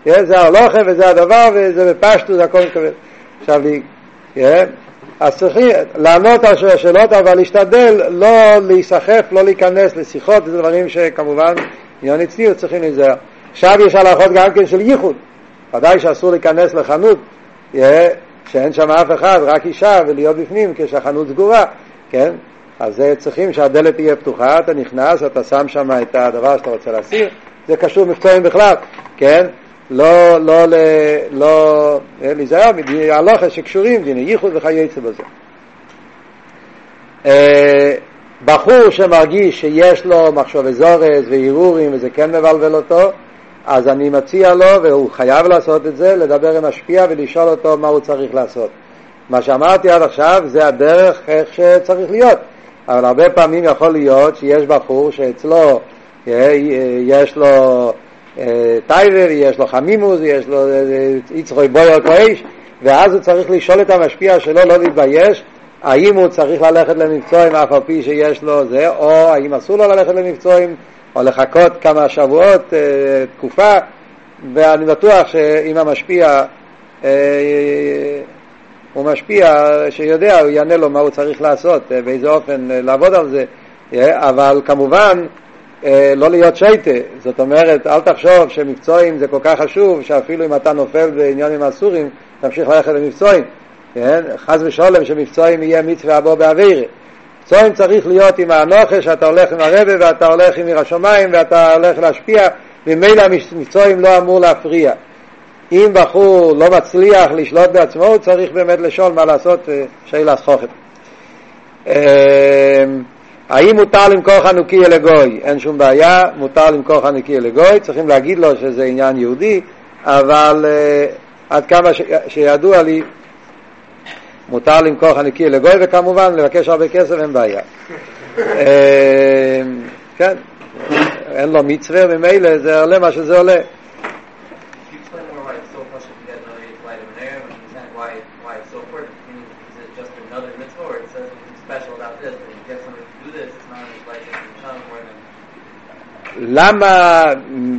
אה, זה הלוחם וזה הדבר וזה בפשטו, זה הכל מקבל. עכשיו, אז צריכים לענות על השאלות, אבל להשתדל לא להיסחף, לא להיכנס לשיחות, זה דברים שכמובן עניין אצלי צריכים להיזהר. עכשיו יש הלכות גם כן של ייחוד. ודאי שאסור להיכנס לחנות שאין שם אף אחד, רק אישה, ולהיות בפנים כשהחנות סגורה, כן? אז צריכים שהדלת תהיה פתוחה, אתה נכנס, אתה שם שם את הדבר שאתה רוצה להסיר, זה קשור מבצעים בכלל, כן? לא, לא, לא, לא, להיזהר מדיני הלוכה שקשורים, דיני ייחוד וכייצא בזה. בחור שמרגיש שיש לו מחשובי זורז והרהורים וזה כן מבלבל אותו, אז אני מציע לו, והוא חייב לעשות את זה, לדבר עם משפיע ולשאול אותו מה הוא צריך לעשות. מה שאמרתי עד עכשיו זה הדרך איך שצריך להיות. אבל הרבה פעמים יכול להיות שיש בחור שאצלו אה, יש לו אה, טייבר, יש לו חמימוס, יש לו אה, יצחוי בויר קויש, ואז הוא צריך לשאול את המשפיע שלו לא להתבייש האם הוא צריך ללכת למבצועים אף על פי שיש לו זה, או האם אסור לו ללכת למבצועים או לחכות כמה שבועות, אה, תקופה, ואני בטוח שאם המשפיע, אה, הוא משפיע, שיודע, הוא יענה לו מה הוא צריך לעשות, אה, באיזה אופן לעבוד על זה, אבל כמובן לא להיות שייטה, זאת אומרת, אל תחשוב שמקצועים זה כל כך חשוב, שאפילו אם אתה נופל בעניינים אסורים, תמשיך ללכת למקצועים, כן? חס ושלום שמקצועים יהיה מצווה הבוא באווירה. צוין צריך להיות עם האנוכה שאתה הולך עם הרבה ואתה הולך עם עיר השמיים ואתה הולך להשפיע ממילא מצוין לא אמור להפריע. אם בחור לא מצליח לשלוט בעצמו הוא צריך באמת לשאול מה לעשות שאלה סחוכת. האם מותר למכור חנוכיה לגוי? אין שום בעיה, מותר למכור חנוכיה לגוי, צריכים להגיד לו שזה עניין יהודי, אבל uh, עד כמה ש... שידוע לי, מותר למכור חנוכיה לגוי, וכמובן לבקש הרבה כסף אין בעיה. uh, כן, אין לו מצווה, ממילא זה עולה מה שזה עולה. למה,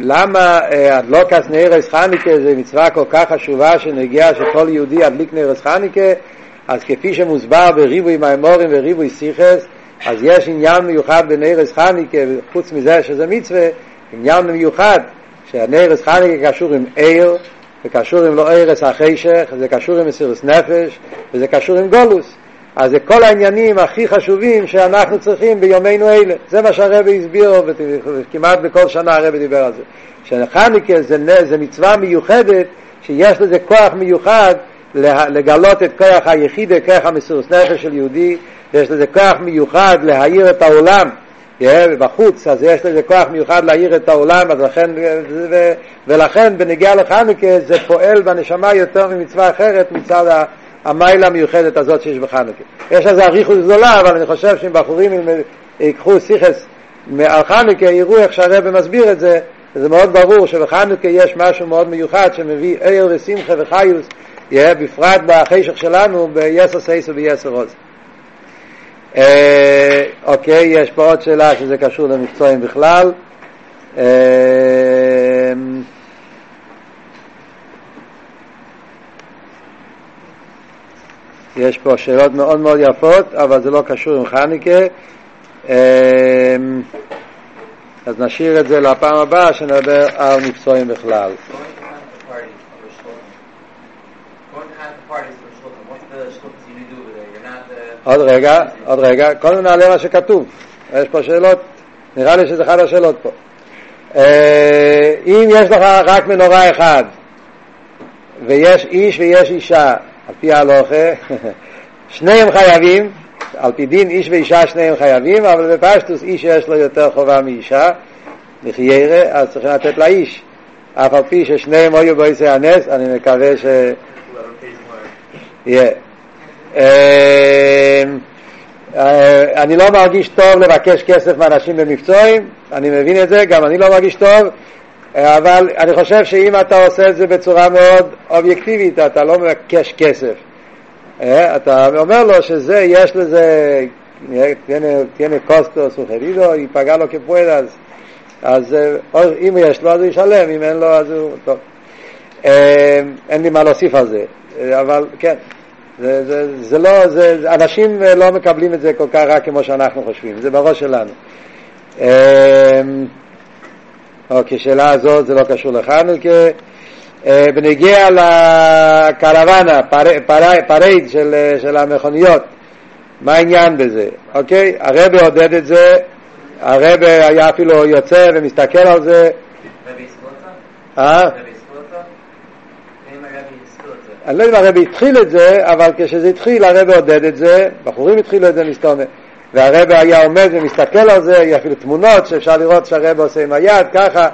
למה הדלוקס נרס חניקה? זה מצווה כל כך חשובה שנגיע שכל יהודי ידליק נרס חניקה. אז כפי שמוסבר בריבוי מימורים וריבוי סיכס אז יש עניין מיוחד בנרס חניקה חוץ מזה שזה מצווה עניין מיוחד שהנרס חניקה קשור עם עיר וקשור עם לא ערס החשך זה קשור עם מסירוס נפש וזה קשור עם גולוס אז זה כל העניינים הכי חשובים שאנחנו צריכים ביומנו אלה. זה מה שהרבי הסביר, וכמעט בכל שנה הרבי דיבר על זה. שחניקה זה, זה מצווה מיוחדת, שיש לזה כוח מיוחד לגלות את כוח היחיד, כוח המסירות נפש של יהודי, יש לזה כוח מיוחד להאיר את העולם. בחוץ, אז יש לזה כוח מיוחד להאיר את העולם, אז לכן, ולכן בנגיעה לחנוכה זה פועל בנשמה יותר ממצווה אחרת מצד המיילה המיוחדת הזאת שיש בחנוכה. יש לזה אריכות גדולה, אבל אני חושב שאם בחורים ייקחו סיכס על חנוכה, יראו איך שהרבא מסביר את זה, זה מאוד ברור שבחנוכה יש משהו מאוד מיוחד שמביא עיר ושמחה וחיוס, יהיה בפרט בחשך שלנו ביסר סייס וביסר עוז. אה, אוקיי, יש פה עוד שאלה שזה קשור למקצועים בכלל. אה, יש פה שאלות מאוד מאוד יפות, אבל זה לא קשור עם חניקה. אמ, אז נשאיר את זה לפעם הבאה, שנדבר על מקצועים בכלל. עוד רגע, עוד רגע, קודם נעלה מה שכתוב. יש פה שאלות, נראה לי שזה אחת השאלות פה. אה, אם יש לך רק מנורה אחד, ויש איש ויש אישה, על פי ההלוכה, שניהם חייבים, על פי דין איש ואישה שניהם חייבים, אבל בפשטוס איש יש לו יותר חובה מאישה, לחיירה, אז צריכים לתת לאיש. אף על פי ששניהם היו בעיסי הנס, אני מקווה ש... אמ, אה, אני לא מרגיש טוב לבקש כסף מאנשים במקצועים, אני מבין את זה, גם אני לא מרגיש טוב, אבל אני חושב שאם אתה עושה את זה בצורה מאוד אובייקטיבית, אתה לא מבקש כסף. אה, אתה אומר לו שזה, יש לזה, תהיה קוסטו סוחרידו, ייפגע לו כפועל, אז, אז אה, אם יש לו אז הוא ישלם, אם אין לו אז הוא, טוב. אה, אין לי מה להוסיף על זה, אבל כן, זה, זה, זה לא, זה, אנשים לא מקבלים את זה כל כך רק כמו שאנחנו חושבים, זה בראש שלנו. אוקיי, שאלה הזאת זה לא קשור לחנוכה. אה, בנוגע לקרוואן, parade של, של המכוניות, מה העניין בזה? אוקיי, הרב עודד את זה, הרב היה אפילו יוצא ומסתכל על זה. אה? אני לא יודע אם הרב התחיל את זה, אבל כשזה התחיל הרב עודד את זה, בחורים התחילו את זה מסתובב. והרבא היה עומד ומסתכל על זה, יהיה אפילו תמונות שאפשר לראות שהרבא עושה עם היד, ככה,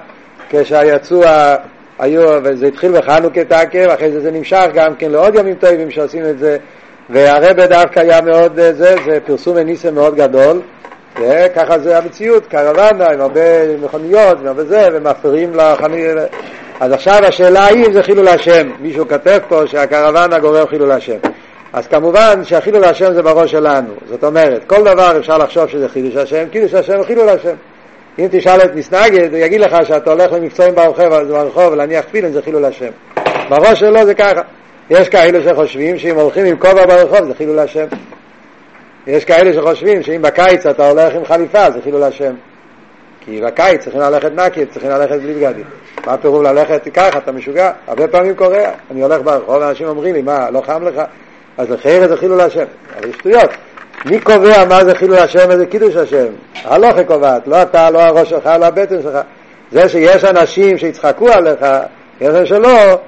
כשהיצאו, היו, וזה התחיל בחנוכה תעקב, אחרי זה זה נמשך גם כן לעוד ימים טובים שעושים את זה, והרבא דווקא היה מאוד, אה, זה, זה פרסום וניסם מאוד גדול, וככה זה המציאות, קרוונה עם הרבה מכוניות והרבה זה, ומפריעים לחנוכה. אז עכשיו השאלה היא אם זה חילול השם, מישהו כתב פה שהקרוונה גורר חילול השם. אז כמובן שהחילול השם זה בראש שלנו. זאת אומרת, כל דבר אפשר לחשוב שזה חידוש השם, קידוש השם וחילול השם. אם תשאל את מסנגד, הוא יגיד לך שאתה הולך למקצועים ברחוב, ברחוב ולהניח תפילין זה חילול השם. בראש שלו זה ככה. יש כאלה שחושבים שאם הולכים עם כובע ברחוב זה חילול השם. יש כאלה שחושבים שאם בקיץ אתה הולך עם חליפה זה חילול השם. כי בקיץ צריכים ללכת נקי, צריכים ללכת בלי בגדים. מה הפירוב ללכת ככה, אתה משוגע? הרבה פעמים קורה. אני הולך ברחוב, ואנשים אומרים לי, מה, לא חם לך? אז לחיירה זה חילול השם, אבל שטויות. מי קובע מה זה חילול השם וזה קידוש השם? הלוכה קובעת, לא אתה, לא הראש שלך, לא הבטן שלך. זה שיש אנשים שיצחקו עליך, יש שלא,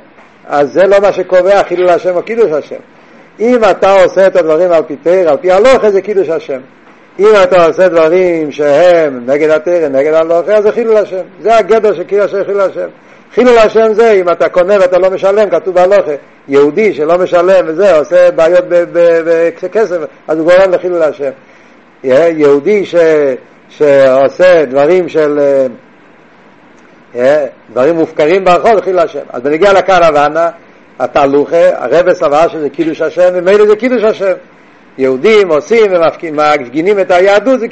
אז זה לא מה שקובע חילול השם או קידוש השם. אם אתה עושה את הדברים על פי תר, על פי הלוכה זה קידוש השם. אם אתה עושה דברים שהם נגד התרא, נגד הלוכה, זה חילול השם. זה הגדר של חילול השם. חילול השם זה אם אתה קונה ואתה לא משלם, כתוב בהלוכה, יהודי שלא משלם וזה, עושה בעיות בכסף, אז הוא גורם לחילול השם. יהודי ש, שעושה דברים של... דברים מופקרים ברחוב, חילול השם. אז בנגיע לקרוונה, התהלוכה, הרב סבר שזה קידוש השם, ומילא זה קידוש השם. יהודים עושים ומפגינים את היהדות, זה,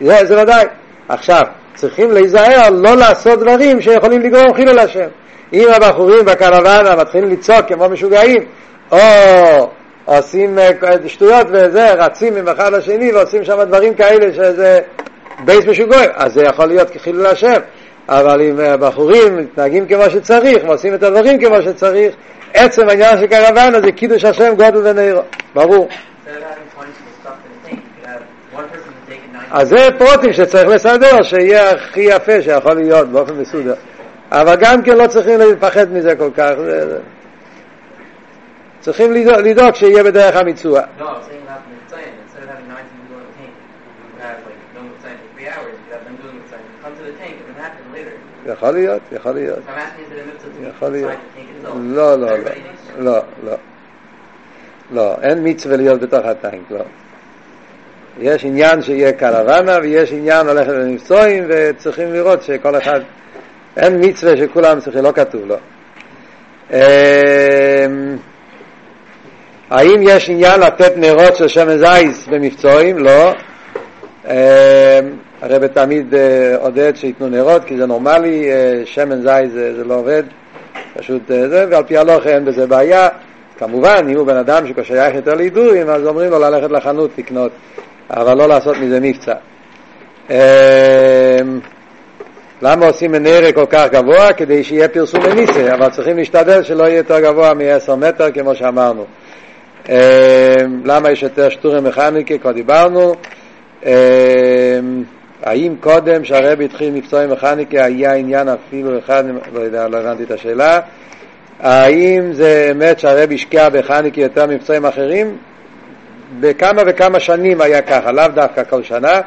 זה, זה ודאי. עכשיו, צריכים להיזהר לא לעשות דברים שיכולים לגרום חילול השם. אם הבחורים בקרוונה מתחילים לצעוק כמו משוגעים, או עושים אה, שטויות וזה, רצים מאחד לשני ועושים שם דברים כאלה שזה בייס משוגעים, אז זה יכול להיות כחילול השם. אבל אם הבחורים מתנהגים כמו שצריך ועושים את הדברים כמו שצריך, עצם העניין של קרוונה זה קידוש השם גודל ונעירו, ברור. אז זה פרוטים שצריך לסדר, שיהיה הכי יפה שיכול להיות באופן מסודר. אבל גם כן לא צריכים לפחד מזה כל כך. צריכים לדאוג שיהיה בדרך המיצוע. יכול להיות, יכול להיות. יכול להיות. לא, לא, לא. לא, לא. לא, אין מצווה להיות בתוך הטנק, לא. יש עניין שיהיה קרוונה ויש עניין ללכת למבצועים וצריכים לראות שכל אחד, אין מצווה שכולם צריכים, לא כתוב לו. אמ, האם יש עניין לתת נרות של שמן זייס במבצועים? לא. אמ, הרב תמיד אה, עודד שייתנו נרות כי זה נורמלי, אה, שמן זייס זה, זה לא עובד, פשוט אה, זה, ועל פי הלוך אין בזה בעיה. כמובן, אם הוא בן אדם ששייך יותר להידורים, אז אומרים לו ללכת לחנות לקנות. אבל לא לעשות מזה מבצע. אמ, למה עושים מנהרה כל כך גבוה? כדי שיהיה פרסום מניסה, אבל צריכים להשתדל שלא יהיה יותר גבוה מ-10 מטר כמו שאמרנו. אמ, למה יש יותר שטורי מכניקה? כבר דיברנו. אמ, האם קודם שהרבי התחיל מקצועי מכניקה היה עניין אפילו אחד, לא יודע, לא הבנתי את השאלה. האם זה אמת שהרבי השקיע בכניקה יותר ממקצועים אחרים? בכמה וכמה שנים היה ככה, לאו דווקא כל שנה.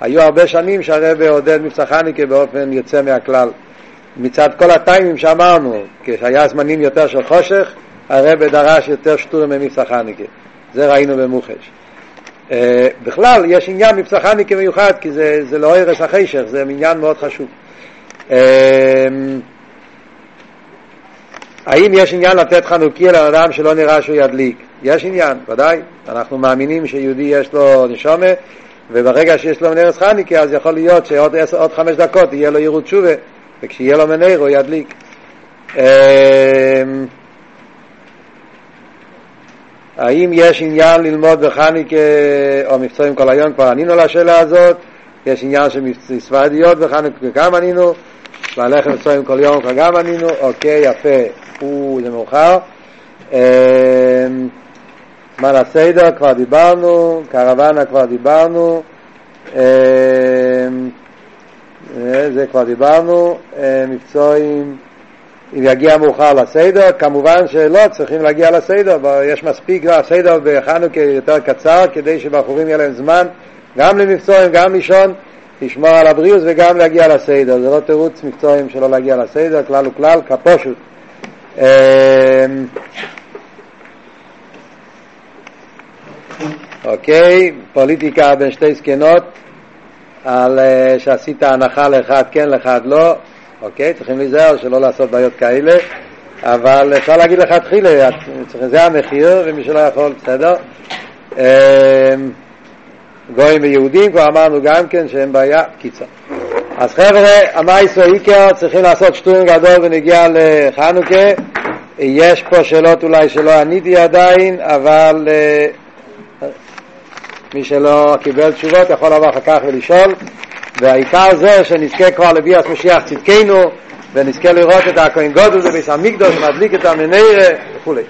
היו הרבה שנים שהרבא עודד מבצע חניקה באופן יוצא מהכלל. מצד כל הטיימים שאמרנו, כשהיה זמנים יותר של חושך, הרבא דרש יותר שטורים ממבצע חניקה. זה ראינו במוחש. Uh, בכלל, יש עניין מבצע חניקה מיוחד, כי זה, זה לא הרס החשך, זה עניין מאוד חשוב. Uh, האם יש עניין לתת חנוכיה לאדם שלא נראה שהוא ידליק? יש עניין, ודאי. אנחנו מאמינים שיהודי יש לו נשומה, וברגע שיש לו מנרס חניקה, אז יכול להיות שעוד עשר, עוד חמש דקות יהיה לו ירות שובה, וכשיהיה לו מנר הוא ידליק. אמ, האם יש עניין ללמוד בחניקה או מבצעים כל היום? כבר ענינו לשאלה הזאת. יש עניין של ספרדיות בחניקה, גם ענינו. ללכת מבצעים כל יום, גם ענינו. אוקיי, יפה. זה מאוחר. אמ, זמן הסדר כבר דיברנו, קרוונה כבר דיברנו, אמ, אה, זה כבר דיברנו, אה, מבצועים, אם יגיע מאוחר לסדר, כמובן שלא, צריכים להגיע לסדר, יש מספיק, הסדר בחנוכה יותר קצר, כדי שבחורים יהיה להם זמן גם למבצועים, גם לישון, לשמור על הבריאות וגם להגיע לסדר, זה לא תירוץ מבצועים שלא להגיע לסדר, כלל וכלל, כפושוט. אמ, אוקיי, פוליטיקה בין שתי זקנות, על uh, שעשית הנחה לאחד כן, לאחד לא, אוקיי, צריכים להיזהר שלא לעשות בעיות כאלה, אבל אפשר להגיד לך תחילה, זה המחיר, ומי שלא יכול, בסדר. גויים ויהודים, כבר אמרנו גם כן שהם בעיה, קיצר. אז חבר'ה, המייסו איקר צריכים לעשות שטורים גדול ונגיע לחנוכה. יש פה שאלות אולי שלא עניתי עדיין, אבל uh, מי שלא קיבל תשובות יכול לבוא אחר כך ולשאול. והעיקר זה שנזכה כבר לביאס משיח צדקנו, ונזכה לראות את הכהן גודל בביס המקדוש, מדליק את המנהרה וכולי.